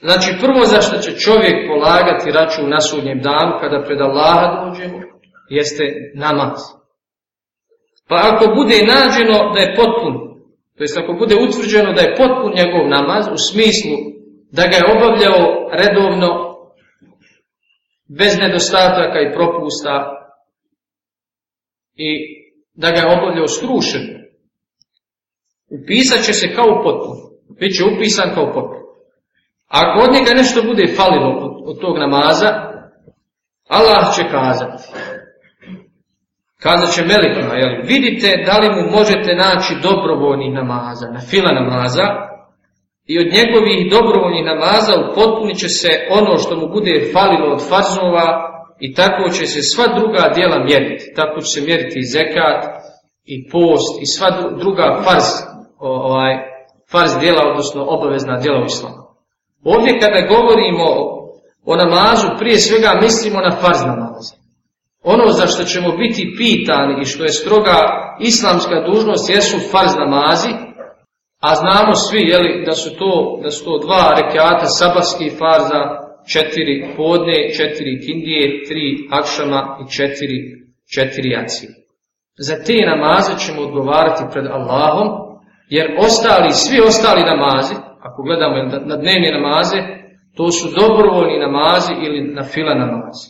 Znači, prvo zašto će čovjek polagati račun na sudnjem danu, kada pred Allaha dođemo, jeste namaz. Pa ako bude nađeno da je potpun, to jest ako bude utvrđeno da je potpun njegov namaz, u smislu da ga je obavljao redovno, bez nedostataka i propusta, i da ga je obavljao skrušeno, upisat će se kao potpun, bit će upisan kao potpun. Ako od njega nešto bude falilo od, od tog namaza, Allah će kazati. Kazat će melikima, jel? Vidite da li mu možete naći dobrovoljni namaza, na fila namaza, i od njegovih dobrovoljnih namaza upotpunit će se ono što mu bude falilo od farzova, i tako će se sva druga dijela mjeriti. Tako će se mjeriti i zekat, i post, i sva druga farz, ovaj, farz dijela, odnosno obavezna dijela u islamu. Ovdje kada govorimo o namazu, prije svega mislimo na farz namaz. Ono za što ćemo biti pitani i što je stroga islamska dužnost jesu farz namazi, a znamo svi jeli, da su to da su to dva rekiata sabarski farza, četiri podne, četiri kindije, tri akšama i četiri, četiri jaci. Za te namaze ćemo odgovarati pred Allahom, Jer ostali, svi ostali namazi, ako gledamo na dnevne namaze, to su dobrovoljni namazi ili na fila namazi.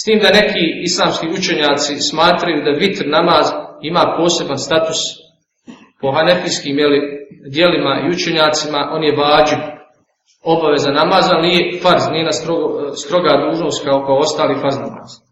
S tim da neki islamski učenjaci smatraju da vitr namaz ima poseban status po hanefijskim jeli, dijelima i učenjacima, on je vađu obaveza namaza, ali nije farz, nije na strogo, stroga dužnost kao, kao ostali farz namaza.